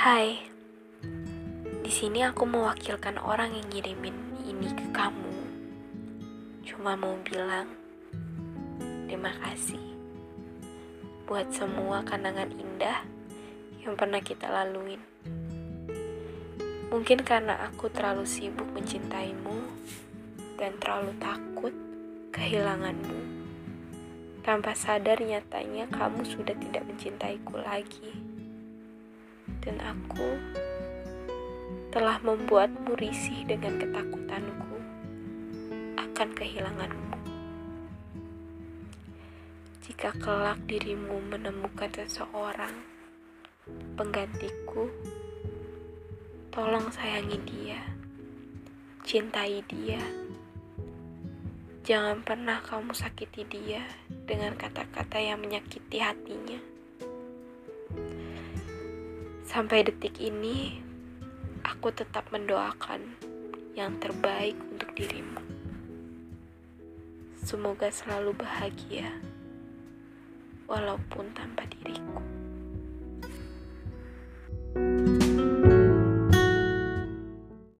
Hai, di sini aku mewakilkan orang yang ngirimin ini ke kamu. Cuma mau bilang terima kasih buat semua kenangan indah yang pernah kita laluin. Mungkin karena aku terlalu sibuk mencintaimu dan terlalu takut kehilanganmu. Tanpa sadar nyatanya kamu sudah tidak mencintaiku lagi. Dan aku telah membuatmu risih dengan ketakutanku akan kehilanganmu. Jika kelak dirimu menemukan seseorang penggantiku, tolong sayangi dia, cintai dia. Jangan pernah kamu sakiti dia dengan kata-kata yang menyakiti hatinya. Sampai detik ini, aku tetap mendoakan yang terbaik untuk dirimu. Semoga selalu bahagia, walaupun tanpa diriku.